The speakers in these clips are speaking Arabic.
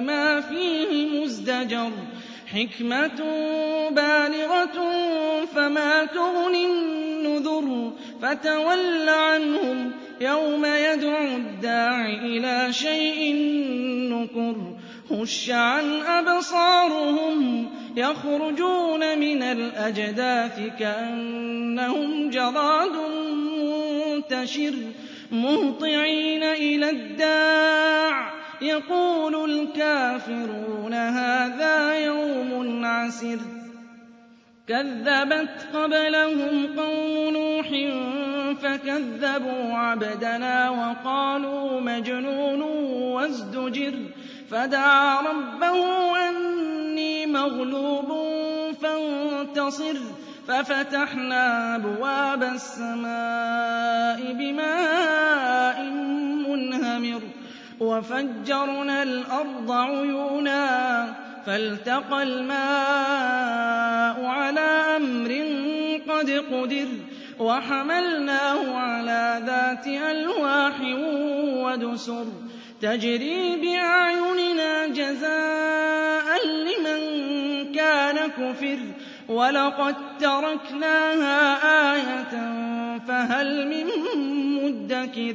ما فيه مزدجر حكمة بالغة فما تغني النذر فتول عنهم يوم يدعو الداع إلى شيء نكر خش عن أبصارهم يخرجون من الأجداث كأنهم جراد منتشر مهطعين إلى الداع يقول الكافرون هذا يوم عسر. كذبت قبلهم قوم نوح فكذبوا عبدنا وقالوا مجنون وازدجر. فدعا ربه أني مغلوب فانتصر. ففتحنا أبواب السماء بماء وفجرنا الأرض عيونا فالتقى الماء على أمر قد قدر وحملناه على ذات ألواح ودسر تجري بأعيننا جزاء لمن كان كفر ولقد تركناها آية فهل من مدكر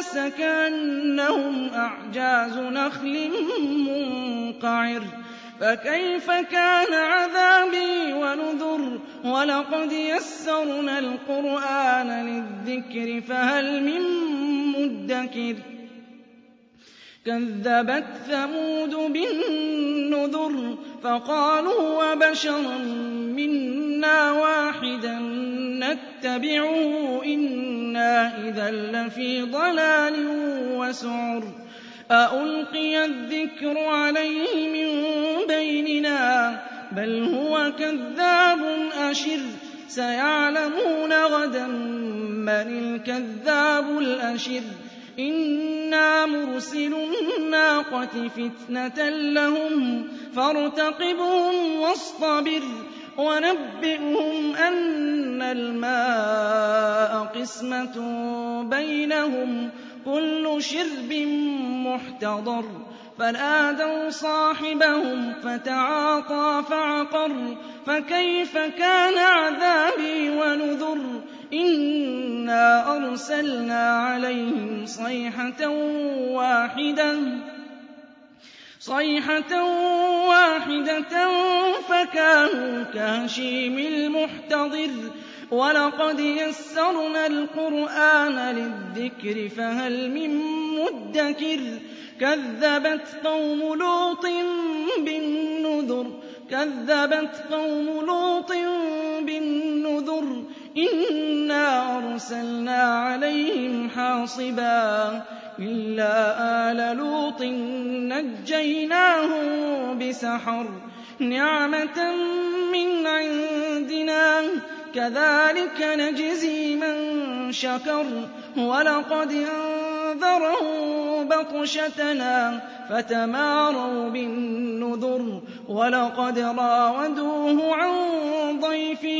الناس كأنهم أعجاز نخل منقعر. فكيف كان عذابي ونذر؟ ولقد يسرنا القرآن للذكر فهل من مدكر؟ كذبت ثمود بالنذر فقالوا وبشرا منا واحدا. نتبعه إنا إذا لفي ضلال وسعر أألقي الذكر عليه من بيننا بل هو كذاب أشر سيعلمون غدا من الكذاب الأشر إِنَّا مُرْسِلُو النَّاقَةِ فِتْنَةً لَّهُمْ فَارْتَقِبْهُمْ وَاصْطَبِرْ وَنَبِّئْهُمْ أَنَّ الْمَاءَ قِسْمَةٌ بَيْنَهُمْ كُلُّ شِرْبٍ مُّحْتَضَرٌ. فنادوا صاحبهم فتعاطى فعقر فكيف كان عذابي ونذر؟ إِنَّا أَرْسَلْنَا عَلَيْهِمْ صَيْحَةً وَاحِدَةً. صيحة واحدة فكانوا كهشيم المحتضر ولقد يسرنا القرآن للذكر فهل من مدكر كذبت قوم لوط بالنذر كذبت قوم لوط بالنذر إِنَّا أَرْسَلْنَا عَلَيْهِمْ حَاصِبًا إِلَّا آلَ لُوطٍ نَّجَّيْنَاهُم بِسَحَرٍ نِّعْمَةً مِّنْ عِندِنَا ۚ كَذَٰلِكَ نَجْزِي مَن شَكَرَ وَلَقَدْ أَنذَرَهُم بَطْشَتَنَا فَتَمَارَوْا بِالنُّذُرِ وَلَقَدْ رَاوَدُوهُ عَن ضَيْفِهِ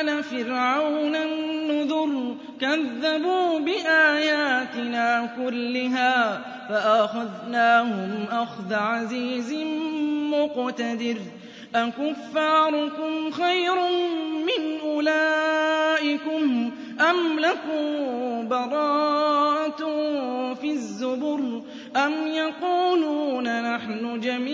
آلَ فِرْعَوْنَ النُّذُرُ كَذَّبُوا بِآيَاتِنَا كُلِّهَا فَأَخَذْنَاهُمْ أَخْذَ عَزِيزٍ مُّقْتَدِرٍ أَكُفَّارُكُمْ خَيْرٌ مِّنْ أُولَٰئِكُمْ أَمْ لَكُم بَرَاءَةٌ فِي الزُّبُرِ أَمْ يَقُولُونَ نَحْنُ جَمِيعٌ